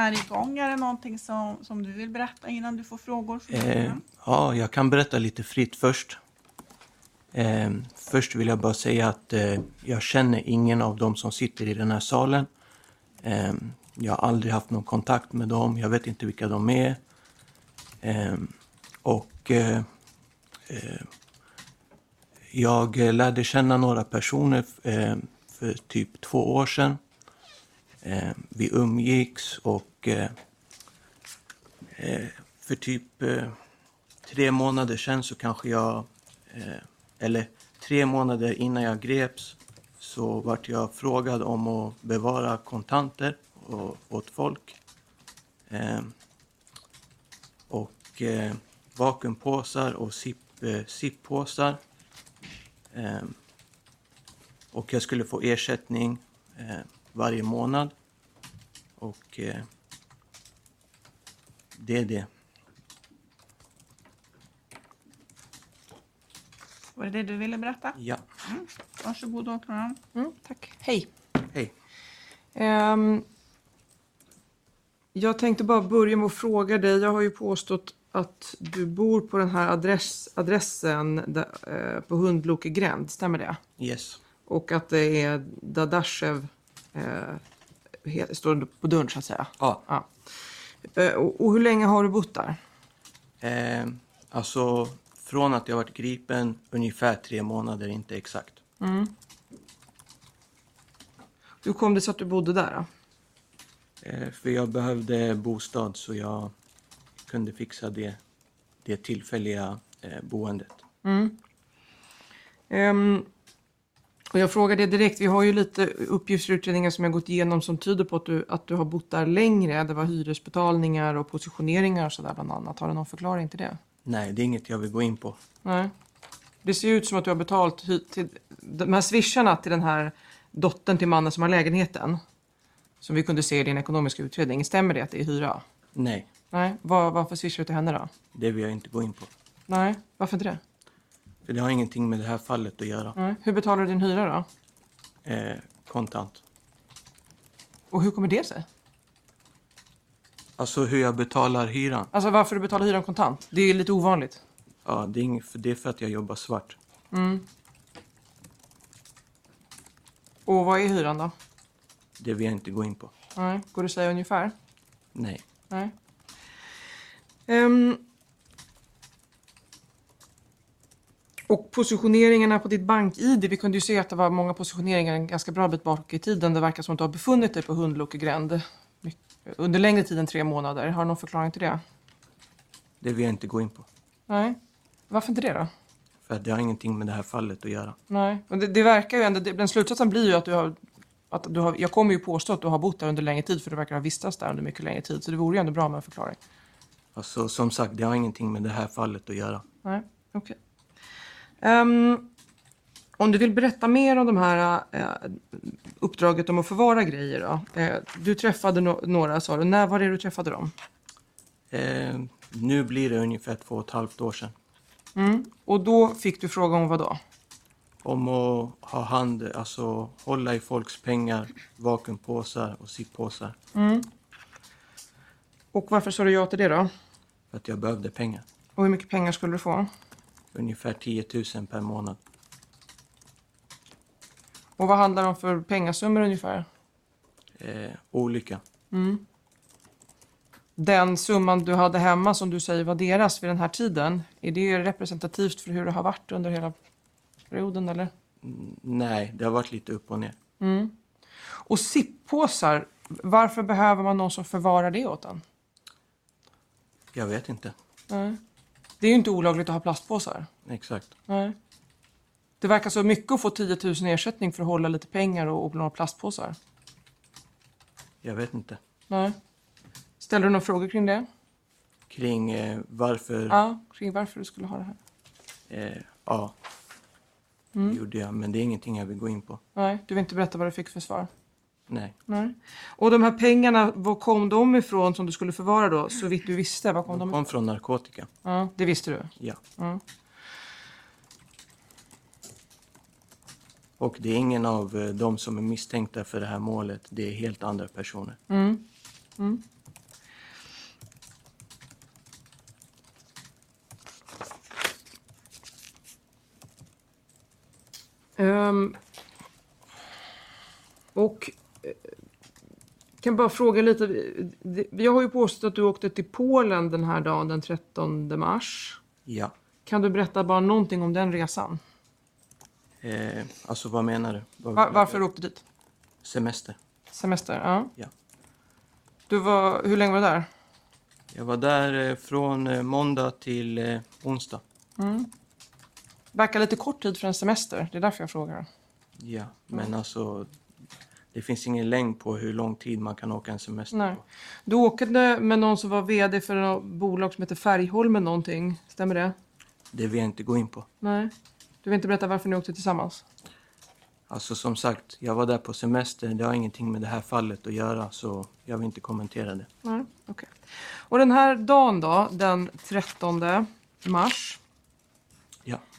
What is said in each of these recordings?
Är igång. Är det någonting som, som du vill berätta innan du får frågor? Eh, ja, jag kan berätta lite fritt först. Eh, först vill jag bara säga att eh, jag känner ingen av dem som sitter i den här salen. Eh, jag har aldrig haft någon kontakt med dem. Jag vet inte vilka de är. Eh, och eh, eh, jag lärde känna några personer eh, för typ två år sedan. Eh, vi umgicks och eh, eh, för typ eh, tre månader sedan så kanske jag, eh, eller tre månader innan jag greps så vart jag frågad om att bevara kontanter och, åt folk. Eh, och eh, vakuumpåsar och sippåsar. Eh, eh, och jag skulle få ersättning eh, varje månad. Och eh, det är det. Var det det du ville berätta? Ja. Varsågod åklagaren. Mm, tack. Hej. Hej. Ehm, jag tänkte bara börja med att fråga dig. Jag har ju påstått att du bor på den här adress, adressen där, eh, på Hundloke gränd. Stämmer det? Yes. Och att det är Dadashev eh, he- står på dörren så att säga. Ja. Ja. Och, och hur länge har du bott där? Eh, alltså, från att jag varit gripen ungefär tre månader, inte exakt. Hur kom det sig att du bodde där? Eh, för jag behövde bostad så jag kunde fixa det, det tillfälliga eh, boendet. Ehm, och jag frågar det direkt. Vi har ju lite uppgifter i utredningen som jag gått igenom som tyder på att du, att du har bott där längre. Det var hyresbetalningar och positioneringar och sådär bland annat. Har du någon förklaring till det? Nej, det är inget jag vill gå in på. Nej. Det ser ut som att du har betalt till de här swisharna till den här dottern till mannen som har lägenheten. Som vi kunde se i din ekonomiska utredning. Stämmer det att det är hyra? Nej, Nej. Var, varför swishar du till henne då? det vill jag inte gå in på. Nej. Varför inte det? För det har ingenting med det här fallet att göra. Nej. Hur betalar du din hyra då? Eh, kontant. Och hur kommer det sig? Alltså hur jag betalar hyran. Alltså varför du betalar hyran kontant? Det är lite ovanligt. Ja, det är, inget, för det är för att jag jobbar svart. Och vad är hyran då? Det vill jag inte gå in på. Nej. Går det att säga ungefär? Nej. Nej. Ehm. Och positioneringarna på ditt bank-id. Vi kunde ju se att det var många positioneringar en ganska bra bit bak i tiden. Det verkar som att du har befunnit dig på Hundloke gränd mycket- under längre tid än tre månader. Har du någon förklaring till det? Det vill jag inte gå in på. Nej. Varför inte det då? För att det har ingenting med det här fallet att göra. Nej. Men det, det verkar ju ändå, det, den slutsatsen blir ju att du har att du har, jag kommer ju påstå att du har bott där under längre tid för du verkar ha vistats där under mycket längre tid. Så det vore ju ändå bra med en förklaring. Alltså som sagt, det har ingenting med det här fallet att göra. Nej, okej. Ehm, om du vill berätta mer om de här eh, uppdraget om att förvara grejer då. Eh, du träffade no- några sa du. När var det du träffade dem? Eh, nu blir det ungefär två och ett halvt år sedan. Och då fick du fråga om vad då? Om att ha hand, alltså hålla i folks pengar, vakuumpåsar och sippåsar. Och varför sa du ja till det då? För att jag behövde pengar. Och hur mycket pengar skulle du få? Ungefär 10 000 per månad. Och vad handlar det om för pengasummor ungefär? Eh, olika. Den summan du hade hemma som du säger var deras vid den här tiden, är det representativt för hur det har varit under hela perioden eller? Nej, det har varit lite upp och ner. Och sippåsar, varför behöver man någon som förvarar det åt en? Jag vet inte. Nej. Det är ju inte olagligt att ha plastpåsar. Exakt. Nej. Det verkar så mycket att få 10 000 i ersättning för att hålla lite pengar och, och några plastpåsar. Jag vet inte. Nej. Ställer du några frågor kring det? Kring eh, varför... Ja, kring varför du skulle ha det här? Eh, ja, det gjorde jag. Men det är ingenting jag vill gå in på. Nej, du vill inte berätta vad du fick för svar? Nej. Nej. Och de här pengarna, var kom de ifrån som du skulle förvara då? Så vitt du visste, var kom De de kom från narkotika. Ja, det visste du? Ja. Ja. Och det är ingen av eh, de som är misstänkta för det här målet. Det är helt andra personer. Mm. Mm. Ehm, och kan bara fråga lite. Jag har ju påstått att du åkte till Polen den här dagen, den 13 mars. Ja. Kan du berätta bara någonting om den resan? Eh, alltså vad menar du? Vad- Var, varför du åkte dit? Semester. Semester? Ja. Ja. Du var, hur länge var du där? Jag var där eh, från eh, måndag till eh, onsdag. Verkar lite kort tid för en semester. Det är därför jag frågar. Ja, men alltså det finns ingen längd på hur lång tid man kan åka en semester Nej. på. Du åkte med någon som var vd för ett bolag som heter Färgholmen någonting. Stämmer det? Det vill jag inte gå in på. Nej. Du vill inte berätta varför ni åkte tillsammans? Alltså som sagt, jag var där på semester. Det har ingenting med det här fallet att göra så jag vill inte kommentera det. Nej, okej. Och den här dagen då, den 13 mars.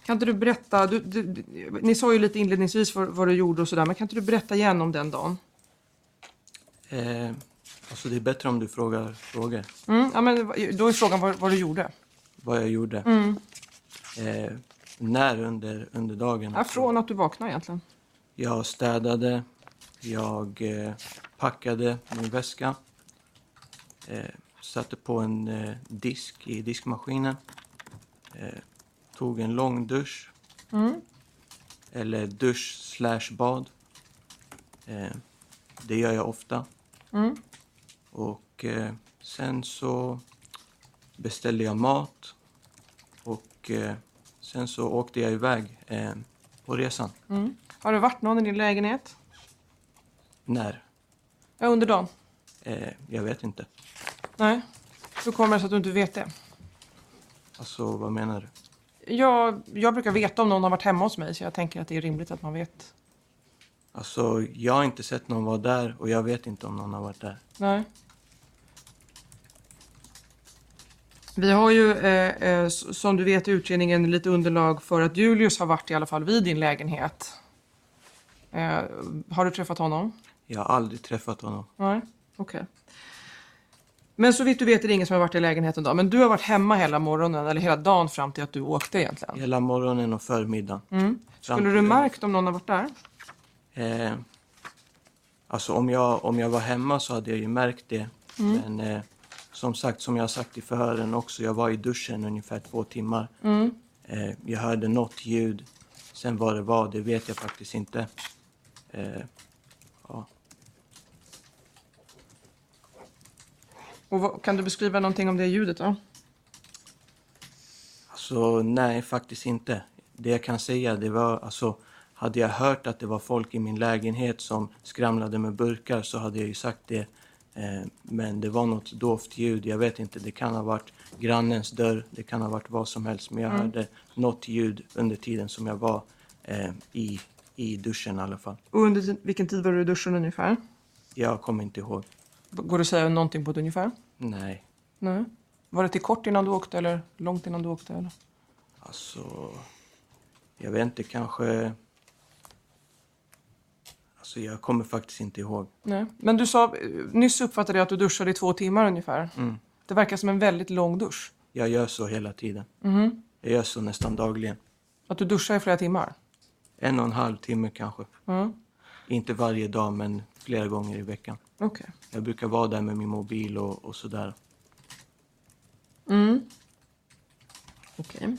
Kan inte du berätta, du, du, du, ni sa ju lite inledningsvis vad, vad du gjorde och sådär, men kan inte du berätta igen om den dagen? Eh, alltså det är bättre om du frågar frågor. Mm, ja, men då är frågan vad, vad du gjorde. Vad jag gjorde. Mm. Eh, när under, under dagen. Ja, från att du vaknade egentligen. Jag städade. Jag eh, packade min väska. Eh, satte på en eh, disk i diskmaskinen. Tog en lång dusch. Mm. Eller dusch slash bad. Eh, det gör jag ofta. Mm. Och eh, sen så beställde jag mat. Och eh, sen så åkte jag iväg eh, på resan. Mm. Har det varit någon i din lägenhet? När? Ja, under dagen? Eh, jag vet inte. Nej. Hur kommer det sig att du inte vet det? Alltså, vad menar du? Jag, jag brukar veta om någon har varit hemma hos mig så jag tänker att det är rimligt att man vet. Alltså, jag har inte sett någon vara där och jag vet inte om någon har varit där. Nej. Vi har ju, eh, eh, som du vet i utredningen, lite underlag för att Julius har varit i alla fall vid din lägenhet. Eh, har du träffat honom? Jag har aldrig träffat honom. Nej, okej. Men så vitt du vet är det ingen som har varit i lägenheten då. Men du har varit hemma hela morgonen eller hela dagen fram till att du åkte egentligen. Hela morgonen och förmiddagen. Mm. Skulle du märkt om någon har varit där? Eh, alltså, om jag, om jag var hemma så hade jag ju märkt det. Men eh, som sagt, som jag har sagt i förhören också, jag var i duschen ungefär två timmar. Mm. Eh, jag hörde något ljud. Sen vad det var, det vet jag faktiskt inte. Eh, ja. Och vad, kan du beskriva någonting om det ljudet då? Alltså, nej, faktiskt inte. Det jag kan säga, det var alltså, hade jag hört att det var folk i min lägenhet som skramlade med burkar så hade jag ju sagt det. Eh, men det var något dovt ljud. Jag vet inte, det kan ha varit grannens dörr, det kan ha varit vad som helst. Men jag hörde något ljud under tiden som jag var eh, i, i duschen i alla fall. Och under vilken tid var du i duschen ungefär? Jag kommer inte ihåg. Går det att säga någonting på ett ungefär? Nej, Nej. Var det till kort innan du åkte eller långt innan du åkte? Eller? alltså... Jag vet inte, kanske... Alltså, jag kommer faktiskt inte ihåg. Nej. Men du sa, nyss uppfattade jag att du duschade i två timmar ungefär. Mm. Det verkar som en väldigt lång dusch. Jag gör så hela tiden. Mhm. Jag gör så nästan dagligen. Att du duschar i flera timmar? En och en halv timme kanske. Ja. Inte varje dag, men flera gånger i veckan. Okej. Jag brukar vara där med min mobil och, och sådär. Mm. Okej.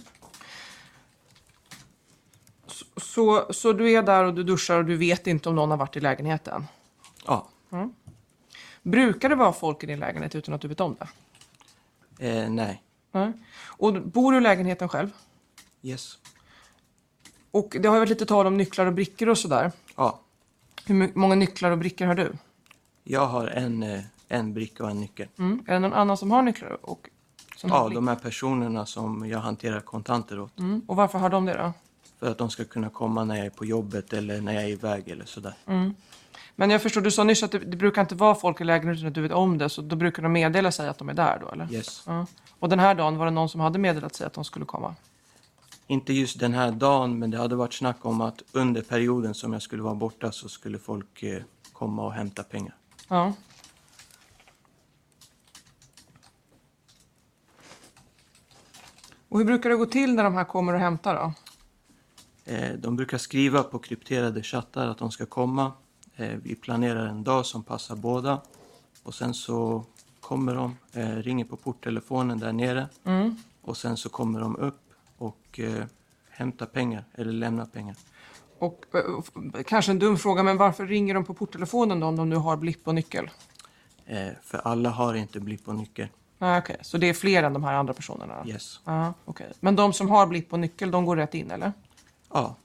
Så, så, så du är där och du duschar och du vet inte om någon har varit i lägenheten? Ja, Brukar det vara folk i din lägenhet utan att du vet om det? eh, nej. Nej. Och bor du i lägenheten själv? Yes. Och det har varit lite tal om nycklar och brickor och sådär. Ja, Hur många nycklar och brickor har du? jag har en, eh, en bricka och en nyckel. Mm. Är det någon annan som har nycklar? Och, som har Ja, blick? de här personerna som jag hanterar kontanter åt. mm. och varför har de det då? För att de ska kunna komma när jag är på jobbet eller när jag är iväg eller sådär. Men jag förstår, du sa nyss att det, det brukar inte vara folk i lägenheten att du vet om det, så då brukar de meddela sig att de är där då, eller? Yes. Ja. Och den här dagen var det någon som hade meddelat sig att de skulle komma? Inte just den här dagen, men det hade varit snack om att under perioden som jag skulle vara borta så skulle folk eh, komma och hämta pengar. Ja. Och hur brukar det gå till när de här kommer och hämtar då? Eh, de brukar skriva på krypterade chattar att de ska komma. Eh, vi planerar en dag som passar båda. Och sen så kommer de, ringer på porttelefonen där nere. Och sen så kommer de upp och eh, hämtar pengar eller lämnar pengar. Och eh, kanske en dum fråga, men varför ringer de på porttelefonen då om de nu har blipp och nyckel? Eh, för alla har inte blipp och nyckel. Ah, Okej, så det är fler än de här andra personerna? då? Yes. Ja, okej. Men de som har blipp och nyckel, de går rätt in eller? Ja,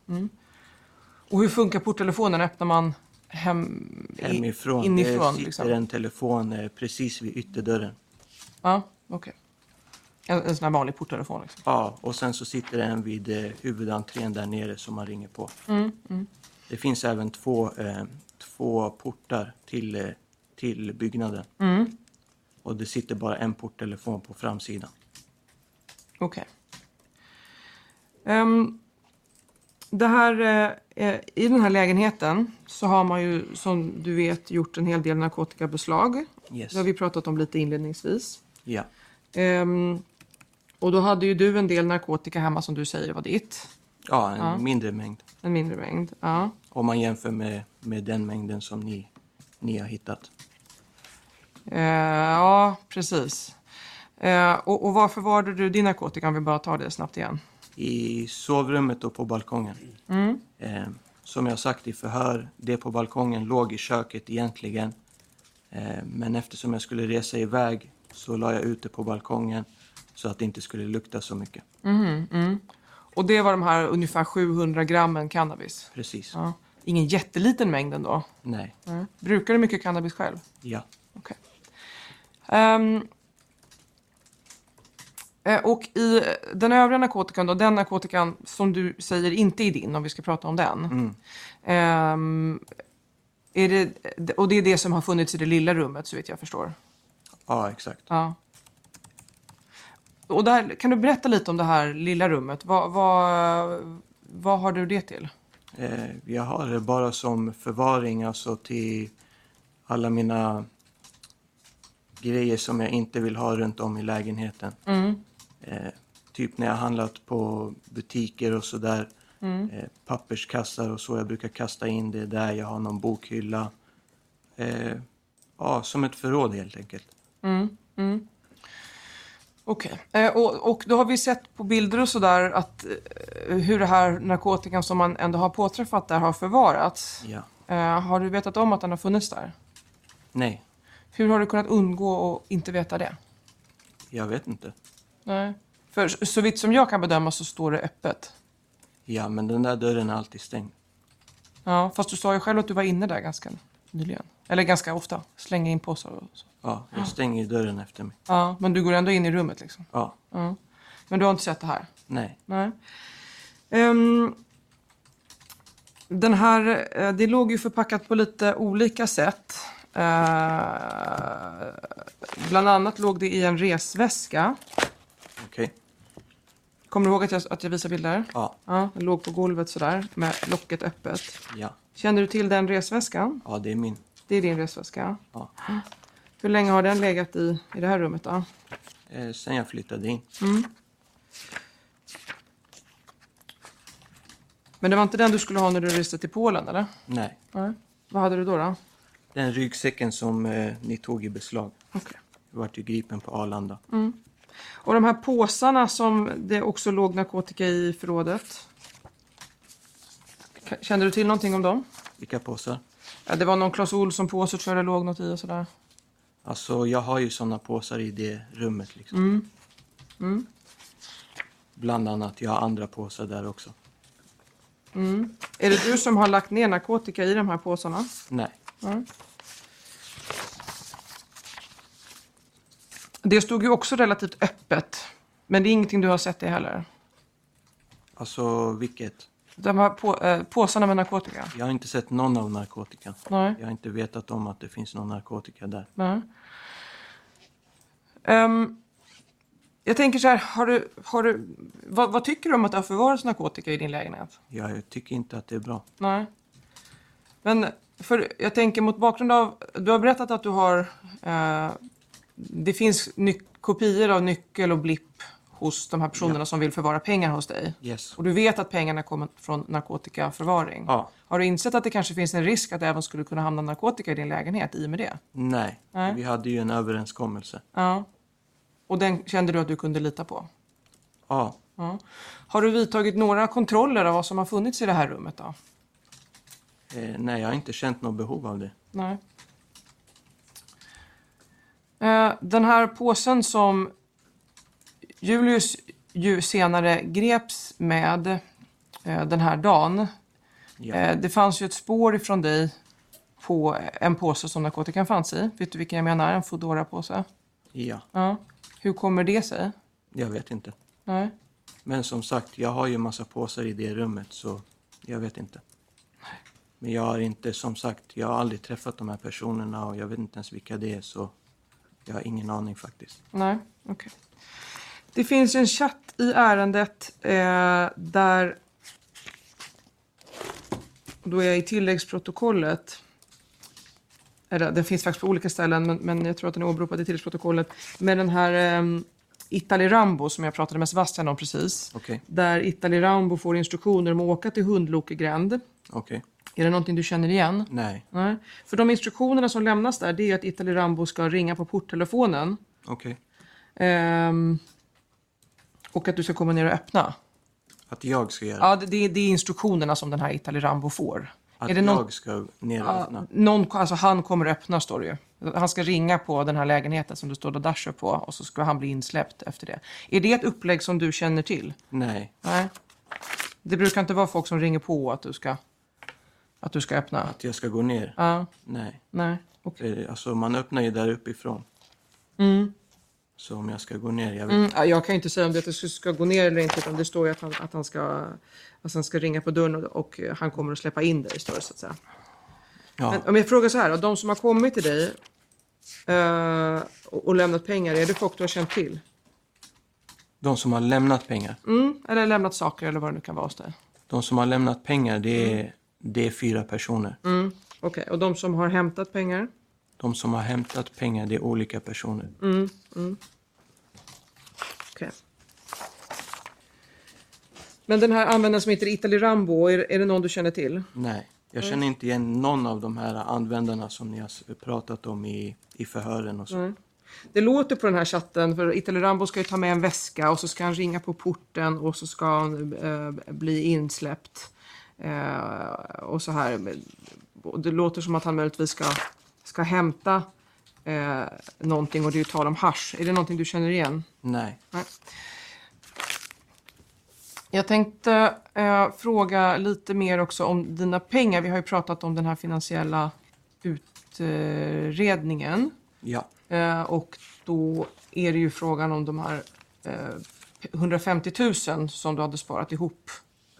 Och hur funkar porttelefonen? Öppnar man hem... hemifrån. Inifrån det sitter liksom? en telefon eh, precis vid ytterdörren. Ja, okej. En, en sån här vanlig porttelefon liksom. Ja, och sen så sitter det en vid eh, huvudentrén där nere som man ringer på. Det finns även två, eh, två portar till, eh, till byggnaden. Och det sitter bara en porttelefon på framsidan. Okej. Ehm, det här, eh, eh, I den här lägenheten så har man ju som du vet gjort en hel del narkotikabeslag. Yes. Det har vi pratat om lite inledningsvis. Ja, Ehm, och då hade ju du en del narkotika hemma som du säger var ditt. ja en Ja. mindre mängd. En mindre mängd. Ja. Om man jämför med, med den mängden som ni, ni har hittat. Eh, ja, precis. Eh, och, och varför varade du din narkotika om vi bara tar det snabbt igen? I sovrummet och på balkongen. Eh, som jag sagt i förhör, det på balkongen låg i köket egentligen. Eh, men eftersom jag skulle resa iväg så la jag ut det på balkongen så att det inte skulle lukta så mycket. Och det var de här ungefär 700 grammen cannabis. Precis. Ja. Ingen jätteliten mängd ändå. Nej. Nej. Brukar du mycket cannabis själv? Ja. Okej. Ehm, eh, och i den övriga narkotikan då, den narkotikan som du säger inte är din, om vi ska prata om den. Ehm, är det, och det är det som har funnits i det lilla rummet, så vet jag förstår. Ja, exakt. Ja. Och där, kan du berätta lite om det här lilla rummet? Vad, vad, vad har du det till? Eh, jag har det bara som förvaring, alltså till alla mina grejer som jag inte vill ha runt om i lägenheten. Eh, typ när jag handlat på butiker och sådär. Eh, papperskassar och så. Jag brukar kasta in det där. Jag har någon bokhylla. Eh, ja, som ett förråd helt enkelt. Okej. Eh, och, och då har vi sett på bilder och sådär att eh, hur det här narkotikan som man ändå har påträffat där har förvarats. Ja. Eh, har du vetat om att den har funnits där? Nej, Hur har du kunnat undgå att inte veta det? jag vet inte. Nej. För så vitt som jag kan bedöma så står det öppet. Ja, men den där dörren är alltid stängd. Ja, fast du sa ju själv att du var inne där ganska nyligen. Eller ganska ofta. Slänga in påsar och så. Ja, jag stänger dörren efter mig. Ja, men du går ändå in i rummet liksom. Ja, Ja. Men du har inte sett det här? nej. Nej. Ehm, den här, eh, det låg ju förpackat på lite olika sätt. Eh, bland annat låg det i en resväska. Okej. Kommer du ihåg att jag, att jag visar bilder? Ja, Ja, den låg på golvet sådär med locket öppet. ja. Känner du till den resväskan? Ja, det är min. Det är din resväska. Ja. Hur länge har den legat i, i det här rummet då? Eh, sen jag flyttade in. Men det var inte den du skulle ha när du reste till Polen eller? Nej. Nej. Vad hade du då? då? Den ryggsäcken som eh, ni tog i beslag. Okej. Jag vart ju gripen på Arlanda. Och de här påsarna som det också låg narkotika i förrådet. Kände du till någonting om dem? Vilka påsar? Ja, det var någon Clas Ohlson-påse tror jag det låg något i och sådär. Alltså, jag har ju såna påsar i det rummet liksom. Bland annat, jag har andra påsar där också. Är det du som har lagt ner narkotika i de här påsarna? Nej. Det stod ju också relativt öppet. Men det är ingenting du har sett det heller. Alltså vilket? De här på, eh, påsarna med narkotika? Jag har inte sett någon av narkotikan. Nej. Jag har inte vetat om att det finns någon narkotika där. Nej. Ehm, jag tänker så här, har du, har du, vad, vad tycker du om att det har förvarats narkotika i din lägenhet? Jag tycker inte att det är bra. Nej. Men för jag tänker mot bakgrund av, du har berättat att du har, eh, det finns ny, kopior av nyckel och blipp hos de här personerna som vill förvara pengar hos dig. Yes. Och du vet att pengarna kommer från narkotikaförvaring. Ja. Har du insett att det kanske finns en risk att det även skulle kunna hamna narkotika i din lägenhet i och med det? Nej. Nej. Vi hade ju en överenskommelse. Ja. Och den kände du att du kunde lita på? Ja. Ja. Har du vidtagit några kontroller av vad som har funnits i det här rummet då? Eh, nej, jag har inte känt något behov av det. Nej. Eh, Den här påsen som Julius ju senare greps med eh, den här dagen. Ja. Eh, Det fanns ju ett spår ifrån dig på en påse som narkotikan fanns i. Vet du vilken jag menar? En Foodora-påse. ja. Ja. Hur kommer det sig? Jag vet inte. Nej. Men som sagt, jag har ju massa påsar i det rummet så jag vet inte. Men jag har inte, som sagt, jag har aldrig träffat de här personerna och jag vet inte ens vilka det är så jag har ingen aning faktiskt. Nej, okej. Det finns en chatt i ärendet eh, där... Då är jag i tilläggsprotokollet. Eller, den finns faktiskt på olika ställen, men, men jag tror att den är åberopad i tilläggsprotokollet. Med den här eh, Itali Rambo som jag pratade med Sebastian om precis. Okej, Där Itali Rambo får instruktioner om att åka till Hundlokegränd. okej. Är det någonting du känner igen? Nej, Nej. För de instruktionerna som lämnas där, det är att Itali Rambo ska ringa på porttelefonen. okej. Ehm, och att du ska komma ner och öppna. Att jag ska göra Ja, det, det, är- det instruktionerna som den här Itali Rambo får. Att är det jag någon, ska ner och öppna? någon, alltså han kommer att öppna står det ju. Han ska ringa på den här lägenheten som det står Dadasho på och så ska han bli insläppt efter det. Är det ett upplägg som du känner till? Nej, Nej. Det brukar inte vara folk som ringer på att du ska, att du ska öppna. att jag ska gå ner? Ja, Nej. nej. Okej. För, Alltså man öppnar ju där uppifrån. Mm. Så om jag ska gå ner, jag vet Mm, ja, jag kan inte säga om det ska gå ner eller inte, utan det står ju att han, att han, ska, att han ska ringa på dörren och, och han kommer att släppa in dig, står det så att säga. Ja, Men om jag frågar så här, de som har kommit till dig eh, och, och lämnat pengar, är det folk du har känt till? de som har lämnat pengar. Mm, eller lämnat saker eller vad det nu kan vara hos dig? De som har lämnat pengar, det är, det är fyra personer. Mm, Okej, och de som har hämtat pengar? De som har hämtat pengar, det är olika personer. Mm, mm. Okej. Men den här användaren som heter Itali Rambo, är, är det någon du känner till? Nej, jag känner inte igen någon av de här användarna som ni har pratat om i, i förhören och så. Nej. Det låter på den här chatten, för Itali Rambo ska ju ta med en väska och så ska han ringa på porten och så ska han eh, bli insläppt. Eh, och så här. Det låter som att han möjligtvis ska, ska hämta eh, någonting och det är tal om hasch. Är det någonting du känner igen? Nej. Nej. Jag tänkte eh, fråga lite mer också om dina pengar. Vi har ju pratat om den här finansiella utredningen. Ja. Eh, och då är det ju frågan om de här eh, 150 000 som du hade sparat ihop,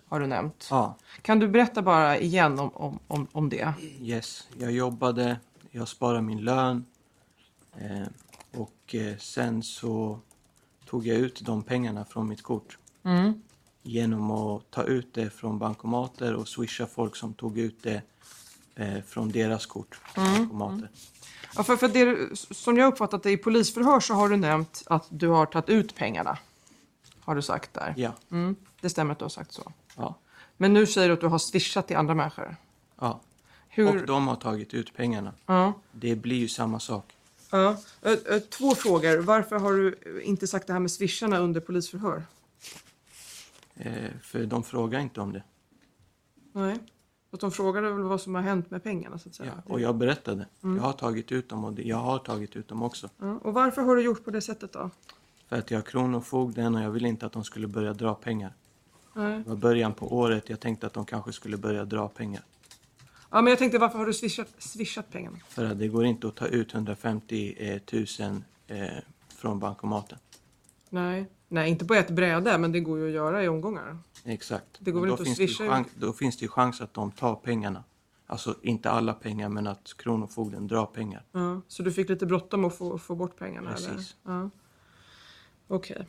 har du nämnt. Ja. Kan du berätta bara igen om, om, om, om det? Yes. Jag jobbade, jag sparade min lön. Eh, och eh, sen så tog jag ut de pengarna från mitt kort. Mm. Genom att ta ut det från bankomater och swisha folk som tog ut det eh, från deras kort. Bankomater. Ja, för, för det, som jag uppfattat det i polisförhör så har du nämnt att du har tagit ut pengarna. Har du sagt där. Ja. Mm, det stämmer att du har sagt så. Ja. Men nu säger du att du har swishat till andra människor. ja. Hur? Och de har tagit ut pengarna. Ja. Det blir ju samma sak. Ja. Två frågor. Varför har du inte sagt det här med swisharna under polisförhör? Eh, för de frågar inte om det. Nej. Att de frågade väl vad som har hänt med pengarna så att Ja, säga. och jag berättade. Jag har tagit ut dem och jag har tagit ut dem också. Ja. Och varför har du gjort på det sättet då? För att jag har kronofogden och jag ville inte att de skulle börja dra pengar. Nej. Det var början på året. Jag tänkte att de kanske skulle börja dra pengar. Ja, men jag tänkte varför har du swishat, swishat pengarna? För att det går inte att ta ut 150 000 eh, från bankomaten. Nej. Nej, inte på ett bräde, men det går ju att göra i omgångar. Exakt. Det går Men väl inte att swisha chans, Då finns det ju chans att de tar pengarna. Alltså inte alla pengar men att Kronofogden drar pengar. Ja, så du fick lite bråttom att få, få bort pengarna? Eller? Precis. Ja. Okej.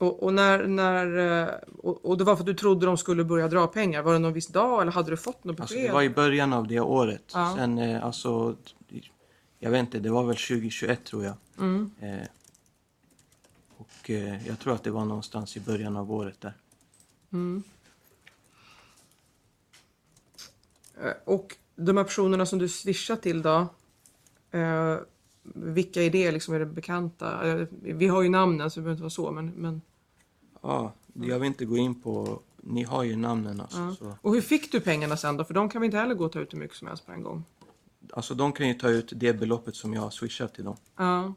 Och, och, när, när, eh, och, och det var för att du trodde de skulle börja dra pengar? Var det någon viss dag eller hade du fått något Alltså besked? det var i början av det året. Ja. Sen eh, alltså, jag vet inte, det var väl 2021 tror jag. Mm. Eh, och eh, jag tror att det var någonstans i början av året där. Eh, Och de här personerna som du swishar till då? Eh, vilka är det? Liksom, är det bekanta? Vi har ju namnen så det behöver inte vara så. Men, men, Ja, jag vill inte gå in på, ni har ju namnen alltså. ja. Så, Och hur fick du pengarna sen då? För de kan vi inte heller gå och ta ut hur mycket som helst på en gång. alltså de kan ju ta ut det beloppet som jag har swishat till dem. Ja.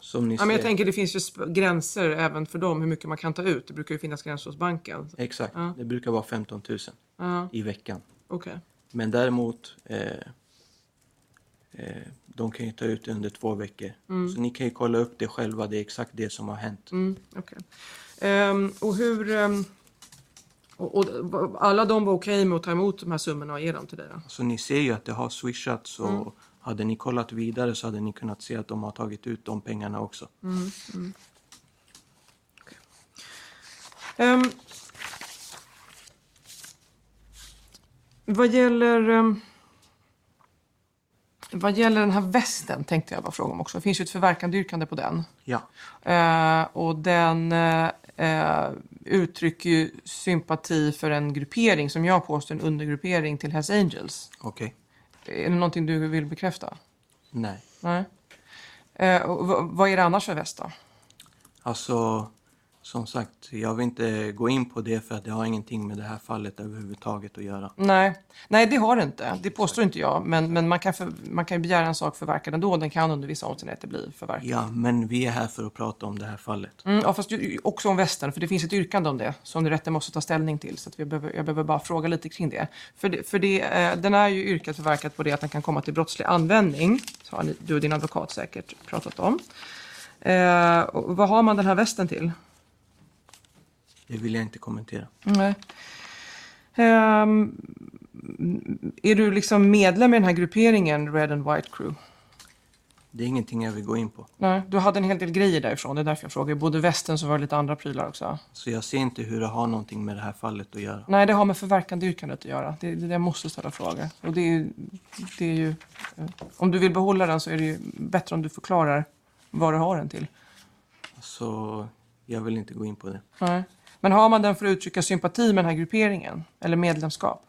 Som ni Ja, men jag tänker det finns ju gränser även för dem hur mycket man kan ta ut. Det brukar ju finnas gränser hos banken. Exakt, Ja. det brukar vara 15 000 Ja, i veckan. okej. Men däremot, eh, eh, de kan ju ta ut under två veckor. Så ni kan ju kolla upp det själva, det är exakt det som har hänt. Mm, okej. Ehm, och hur... ehm, och, och, alla de var okej med att ta emot de här summorna och ge dem till dig? Då? Så ni ser ju att det har swishats och hade ni kollat vidare så hade ni kunnat se att de har tagit ut de pengarna också. Ehm, vad gäller... ehm, vad gäller den här västen tänkte jag bara fråga om också. Det finns ju ett förverkandeyrkande på den. Ja, Eh, och den eh, eh, uttrycker ju sympati för en gruppering som jag påstår en undergruppering till Hells Angels. okej. Är det någonting du vill bekräfta? Nej. Nej. Eh, och v- vad är det annars för väst då? Alltså, som sagt, jag vill inte gå in på det för att det har ingenting med det här fallet överhuvudtaget att göra. Nej, Nej det har det inte. Det påstår inte jag. Men, men man, kan för, man kan begära en sak förverkad ändå. Den kan under vissa omständigheter bli förverkad. Ja, men vi är här för att prata om det här fallet. Mm, ja, fast också om västern, för det finns ett yrkande om det som rätten måste ta ställning till. Så att vi behöver, jag behöver bara fråga lite kring det. För, det, för det, eh, den är ju yrkat förverkat på det att den kan komma till brottslig användning. Så har ni, du och din advokat säkert pratat om. Eh, vad har man den här västen till? Det vill jag inte kommentera. Nej. Ehm, är du liksom medlem i den här grupperingen Red and White Crew? Det är ingenting jag vill gå in på. Nej, du hade en hel del grejer därifrån. Det är därför jag frågar. Både västen så var det lite andra prylar också. Så jag ser inte hur det har någonting med det här fallet att göra. Nej, det har med förverkandeyrkandet att göra. Det, det, jag måste ställa frågor. Och det är, ju- det är ju, eh, om du vill behålla den så är det ju bättre om du förklarar vad du har den till. Så jag vill inte gå in på det. Nej. Men har man den för att uttrycka sympati med den här grupperingen? Eller medlemskap?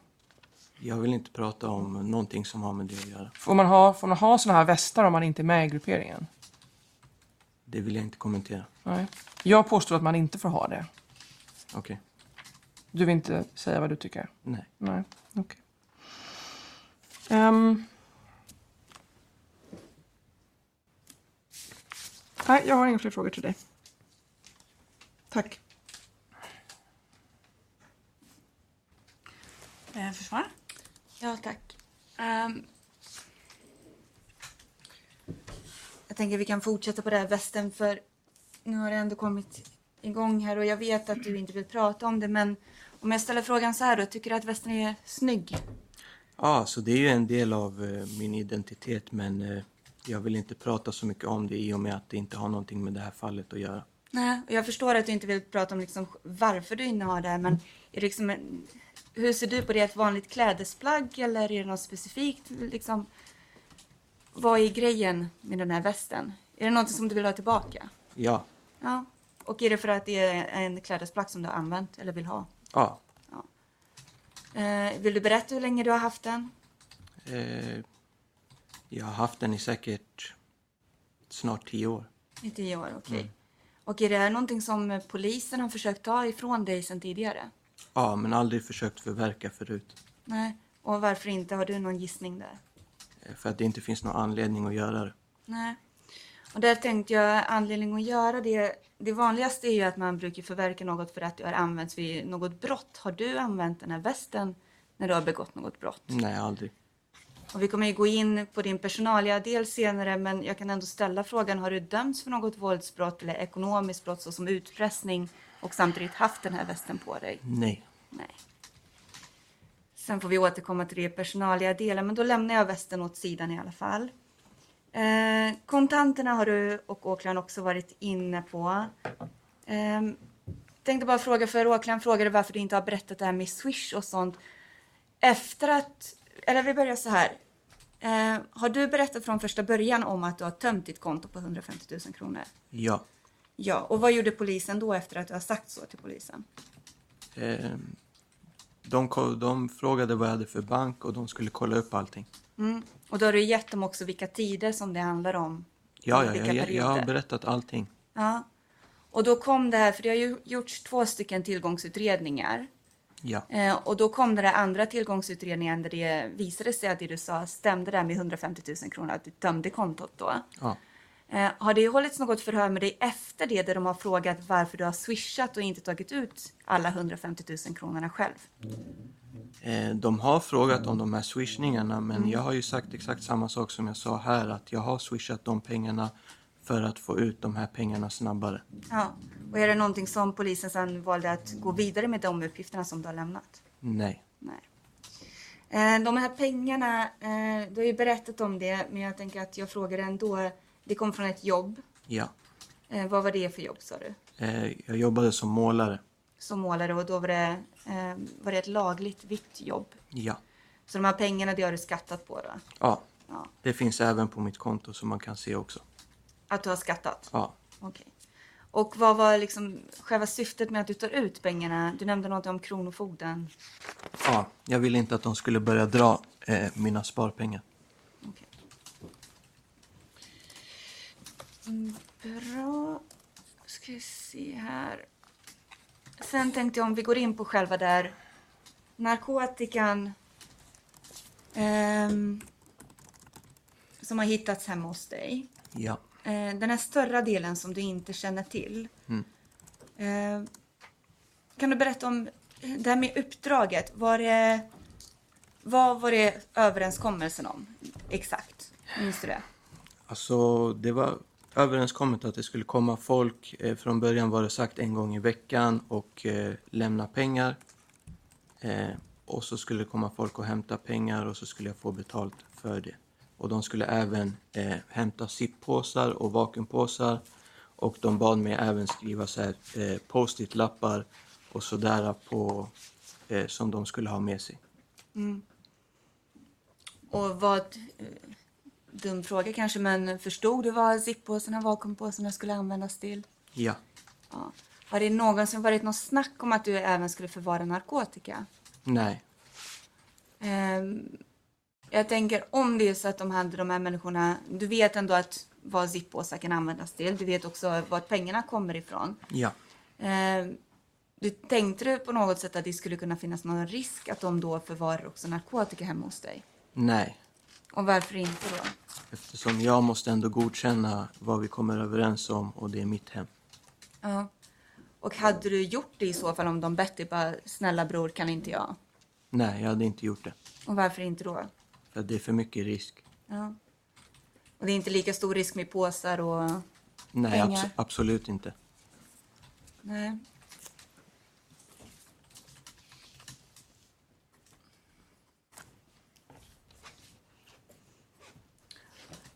Jag vill inte prata om någonting som har med det att göra. Får man ha, får man ha såna här västar om man inte är med i grupperingen? Det vill jag inte kommentera. Nej. Jag påstår att man inte får ha det. Okej. Du vill inte säga vad du tycker? Nej. Nej, okej. Ehm. Nej, jag har inga fler frågor till dig. Tack. Eh, försvara? Ja, tack. Ehm, jag tänker vi kan fortsätta på det här västen för nu har det ändå kommit igång här och jag vet att du inte vill prata om det men om jag ställer frågan så här då, tycker du att västen är snygg? Ja, så det är ju en del av eh, min identitet men eh, jag vill inte prata så mycket om det i och med att det inte har någonting med det här fallet att göra. Nej, och jag förstår att du inte vill prata om liksom varför du innehar det här, men är det liksom en, hur ser du på det? Ett vanligt klädesplagg eller är det något specifikt? Liksom, vad är grejen med den här västen? Är det något som du vill ha tillbaka? Ja, Ja. Och är det för att det är en klädesplagg som du har använt eller vill ha? ja. Eh, vill du berätta hur länge du har haft den? Eh, jag har haft den i säkert snart tio år. I tio år, okej. Och är det här någonting som polisen har försökt ta ifrån dig sedan tidigare? Ja, men aldrig försökt förverka förut. Nej. Och varför inte? Har du någon gissning där? Eh, För att det inte finns någon anledning att göra det. Nej. Och där tänkte jag anledning att göra det. Det vanligaste är ju att man brukar förverka något för att det har använts vid något brott. Har du använt den här västen när du har begått något brott? Nej, aldrig. Och vi kommer ju gå in på din personalia-del senare, men jag kan ändå ställa frågan, har du dömts för något våldsbrott eller ekonomiskt brott såsom utpressning och samtidigt haft den här västen på dig? Nej. Nej. Sen får vi återkomma till det personalia-delen, men då lämnar jag västen åt sidan i alla fall. Eh, kontanterna har du och åklagaren också varit inne på. Eh, tänkte bara fråga, för åklagaren frågade varför du inte har berättat det här med Swish och sånt. Efter att, eller vi börjar så här. Eh, har du berättat från första början om att du har tömt ditt konto på 150 000 kronor? Ja. Ja, och vad gjorde polisen då efter att du har sagt så till polisen? Eh, de, de frågade vad jag hade för bank och de skulle kolla upp allting. Mm. Och då har du gett dem också vilka tider som det handlar om. Ja, ja jag, jag har berättat allting. Ja. Och då kom det här, för det har ju gjorts två stycken tillgångsutredningar. Ja. Eh, och då kom det där andra tillgångsutredningen där det visade sig att det du sa stämde där med 150 000 kronor, att du tömde kontot då. ja. Eh, har det hållits något förhör med dig efter det där de har frågat varför du har swishat och inte tagit ut alla 150 000 kronorna själv? Eh, de har frågat om de här swishningarna men Mm. jag har ju sagt exakt samma sak som jag sa här att jag har swishat de pengarna för att få ut de här pengarna snabbare. Ja. Och är det någonting som polisen sedan valde att gå vidare med de uppgifterna som du har lämnat? Nej. Nej. Eh, De här pengarna, eh, du har ju berättat om det, men jag tänker att jag frågar ändå. Det kom från ett jobb. Ja. Eh, Vad var det för jobb sa du? Eh, jag jobbade som målare. Som målare och då var det, eh, var det ett lagligt vitt jobb. Ja. Så de här pengarna, det har du skattat på då? Ja. Ja. Det finns även på mitt konto som man kan se också. Att du har skattat? Ja. Okej. Och vad var liksom själva syftet med att du tar ut pengarna? Du nämnde något om Kronofogden. Ja. Jag ville inte att de skulle börja dra eh, mina sparpengar. Okej. Mm, bra. Ska vi se här. Sen tänkte jag om vi går in på själva där narkotikan ehm, som har hittats hemma hos dig. Ja. Eh, den här större delen som du inte känner till. Mm. Eh, kan du berätta om det här med uppdraget? Var det, vad var det överenskommelsen om exakt? Minns du det? Alltså, det var överenskommet att det skulle komma folk. Eh, från början var det sagt en gång i veckan och eh, lämna pengar. Eh, och så skulle det komma folk och hämta pengar och så skulle jag få betalt för det. Och de skulle även eh, hämta sippåsar och vakuumpåsar. Och de bad mig även skriva så här, eh, post-it-lappar och sådär på, eh, som de skulle ha med sig. Mm. Och vad, eh, dum fråga kanske, men förstod du vad zippåsarna och vakuumpåsarna skulle användas till? Ja. Ja. Har det någonsin varit något snack om att du även skulle förvara narkotika? Nej. Ehm, jag tänker om det är så att de hade de här människorna, du vet ändå att vad zippåsar kan användas till, du vet också vart pengarna kommer ifrån. Ja. Ehm, du tänkte du på något sätt att det skulle kunna finnas någon risk att de då förvarar också narkotika hemma hos dig? Nej. Och varför inte då? Eftersom jag måste ändå godkänna vad vi kommer överens om och det är mitt hem. Ja. Och hade du gjort det i så fall om de bett dig bara, snälla bror kan inte jag? Nej, jag hade inte gjort det. Och varför inte då? För det är för mycket risk. Ja. Och det är inte lika stor risk med påsar och... Nej, Pengar. abs- absolut inte. Nej.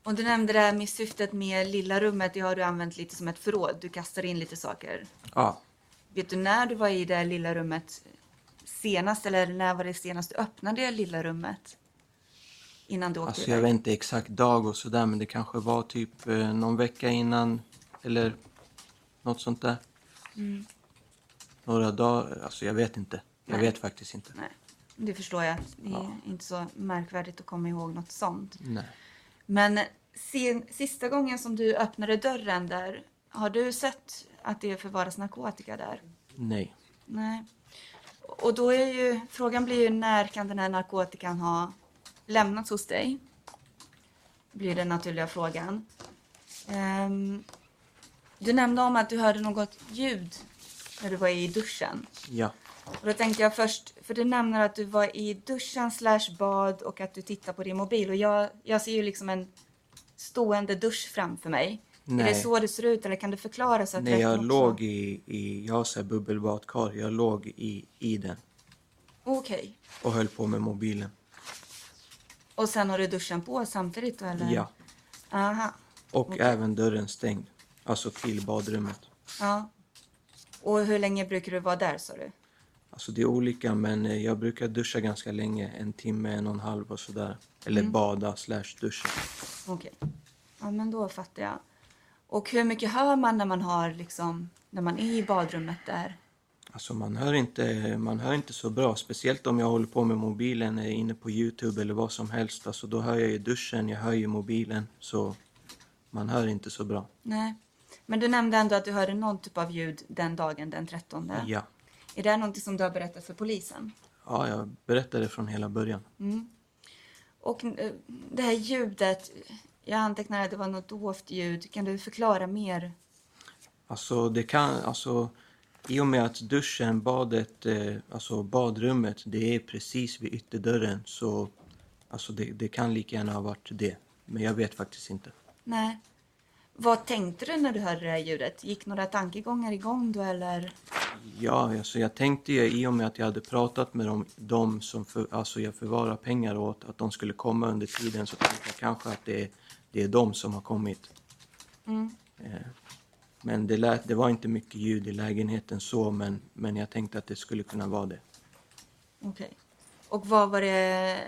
Och du nämnde det här med syftet med lilla rummet, det har du använt lite som ett förråd. Du kastar in lite saker. Ja, Vet du när du var i det lilla rummet senast, eller när var det senast du öppnade det lilla rummet? Innan du åkte alltså iväg? jag vet inte exakt dag och sådär men det kanske var typ eh, någon vecka innan eller något sånt där. Några dagar, alltså jag vet inte. Jag Nej. vet faktiskt inte. Nej, det förstår jag. Det är inte så märkvärdigt att komma ihåg något sånt. Nej. Men sen, sista gången som du öppnade dörren där, har du sett att det förvaras narkotika där? Nej. Nej. Och då är ju, frågan blir ju när kan den här narkotikan ha lämnats hos dig? Blir den naturliga frågan. Ehm, du nämnde om att du hörde något ljud när du var i duschen. Ja. Och då tänkte jag först, för du nämner att du var i duschen slash bad och att du tittar på din mobil. Och jag, jag ser ju liksom en stående dusch framför mig. Är Nej. det så det ser ut eller kan du förklara så att Nej, jag också- låg i, i jag har bubbelbadkar, jag låg i, i den Okej. och höll på med mobilen. Och sen har du duschen på samtidigt då eller? Ja, Aha. och Okej. även dörren stängd. Alltså till badrummet. Ja. Och hur länge brukar du vara där sa du? Alltså det är olika men eh, jag brukar duscha ganska länge, en timme, en och en halv och sådär. Eller Mm. bada slash duscha. Okej. Ja men då fattar jag. Och hur mycket hör man när man har liksom, när man är i badrummet där? Alltså man hör, inte, man hör inte så bra, speciellt om jag håller på med mobilen, är inne på Youtube eller vad som helst. Alltså då hör jag ju duschen, jag hör ju mobilen, så man hör inte så bra. Nej. Men du nämnde ändå att du hörde någon typ av ljud den dagen, den 13. Ja. Är det här någonting som du har berättat för polisen? ja, jag berättade från hela början. Och eh, det här ljudet, jag antecknade att det var något dovt ljud. Kan du förklara mer? Alltså det kan, alltså i och med att duschen, badet, eh, alltså badrummet, det är precis vid ytterdörren så alltså det, det kan lika gärna ha varit det. Men jag vet faktiskt inte. Nej. Vad tänkte du när du hörde det här ljudet? Gick några tankegångar igång då eller? Ja, alltså jag tänkte ju i och med att jag hade pratat med dem, de som för, alltså jag förvarar pengar åt, att de skulle komma under tiden så tänkte jag kanske att det är, det är de som har kommit. Eh, Men det, lät, det var inte mycket ljud i lägenheten så, men, men jag tänkte att det skulle kunna vara det. Okej. Och vad var det,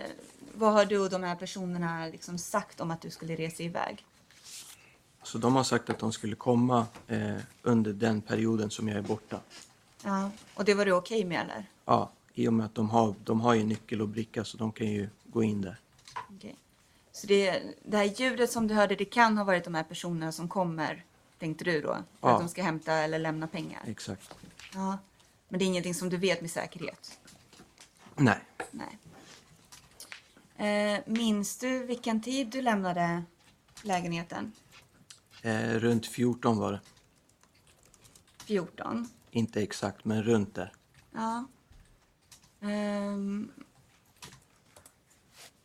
vad har du och de här personerna liksom sagt om att du skulle resa iväg? Så de har sagt att de skulle komma eh, under den perioden som jag är borta. Ja. Och det var du okej med eller? Ja, i och med att de har, de har ju nyckel och bricka så de kan ju gå in där. Okej. Så det, det här ljudet som du hörde, det kan ha varit de här personerna som kommer, tänkte du då? Ja. att de ska hämta eller lämna pengar? Exakt. Ja. Men det är ingenting som du vet med säkerhet? Nej. Nej. Eh, minns du vilken tid du lämnade lägenheten? Eh, runt 14 var det. 14? Inte exakt, men runt där. Ja. Ehm.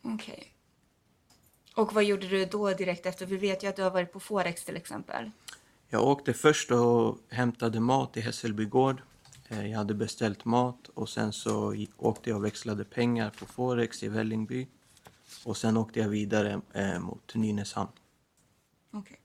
Okej. Och vad gjorde du då direkt efter? Vi vet ju att du har varit på Forex till exempel. Jag åkte först och hämtade mat i Hässelby gård. Eh, Jag hade beställt mat och sen så åkte jag och växlade pengar på Forex i Vällingby. Och sen åkte jag vidare eh, mot Nynäshamn. Okej.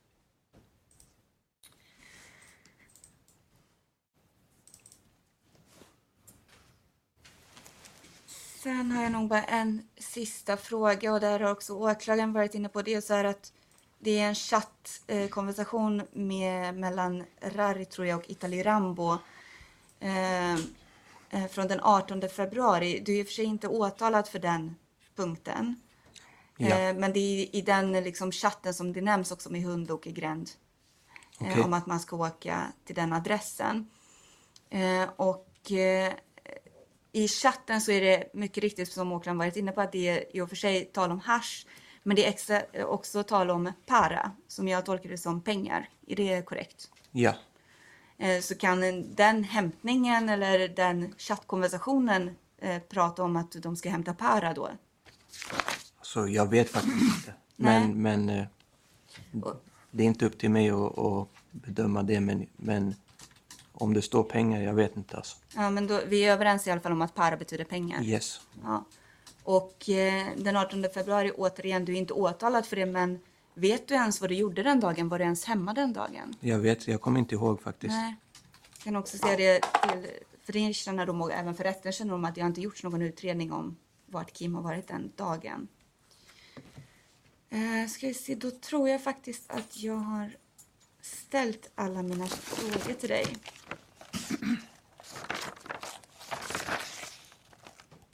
Sen har jag nog bara en sista fråga och där har också åklagaren varit inne på det så här att det är en chattkonversation med, mellan Rari tror jag och Itali Rambo eh, eh, från den 18 februari. Du är i och för sig inte åtalad för den punkten. Ja. Eh, men det är i den liksom, chatten som det nämns också med hund och gränd. Eh, Okej. om att man ska åka till den adressen. Eh, och eh, i chatten så är det mycket riktigt som åklagaren varit inne på att det är i och för sig tal om hash. Men det är extra, eh, också tal om para, som jag tolkar det som pengar. Är det korrekt? Ja, Eh, så kan en- den hämtningen eller den chattkonversationen eh, prata om att de ska hämta para då? så jag vet faktiskt inte. Men, men det är inte upp till mig att, att bedöma det. Men, men om det står pengar, jag vet inte alltså. Ja, men då, vi är överens i alla fall om att para betyder pengar. Yes. Ja. Och eh, den 18 februari, återigen, du är inte åtalad för det, men vet du ens vad du gjorde den dagen? Var du ens hemma den dagen? Jag vet, jag kommer inte ihåg faktiskt. Nej. Jag kan också säga det till, för din kännedom och även för rätten kännedom att det har inte gjorts någon utredning om vart Kim har varit den dagen. Eh, ska vi se, då tror jag faktiskt att jag har ställt alla mina frågor till dig.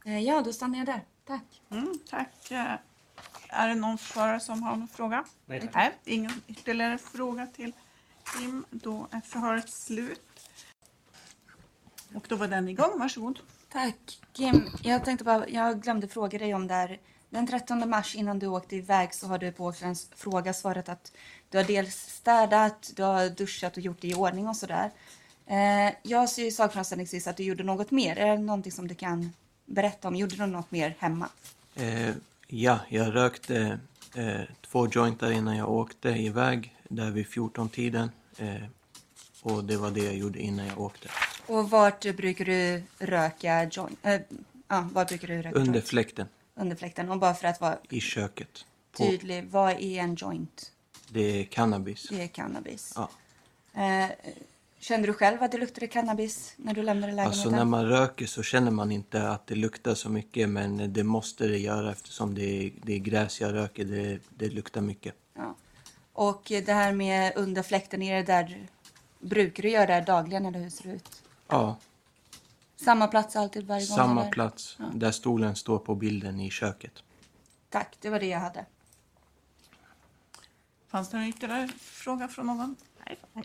Eh, ja, då stannar jag där. Tack. Mm, tack. Eh, Är det någon förare som har någon fråga? Nej, tack. Nej, ingen ytterligare fråga till Kim. Då är förhöret slut. Och då var den igång. Varsågod. Tack. Kim, jag tänkte bara, jag glömde fråga dig om där. Den 13 mars innan du åkte iväg så har du på åklagarens fråga svarat att du har dels städat, du har duschat och gjort det i ordning och sådär. Eh, jag ser ju sakframställningsvis att du gjorde något mer. Är det någonting som du kan berätta om? Gjorde du något mer hemma? Eh, ja, jag rökte eh, två jointar innan jag åkte iväg där vid 14-tiden. Eh, och det var det jag gjorde innan jag åkte. Och vart brukar du röka joint? Eh, ja, var brukar du röka Under joint? fläkten Under fläkten. Och bara för att vara i köket. På, tydlig, vad är en joint? det är cannabis. Det är cannabis. Ja. Kände du själv att det luktade cannabis när du lämnade lägenheten? Alltså när man röker så känner man inte att det luktar så mycket men det måste det göra eftersom det är, det är gräs jag röker. Det, det luktar mycket. Ja. Och det här med under fläkten, är det där, brukar du göra det dagligen eller hur ser det ut? Ja, Samma plats alltid varje gång? samma eller? plats Ja. där stolen står på bilden i köket. Tack, det var det jag hade. Fanns det någon ytterligare fråga från någon? Nej.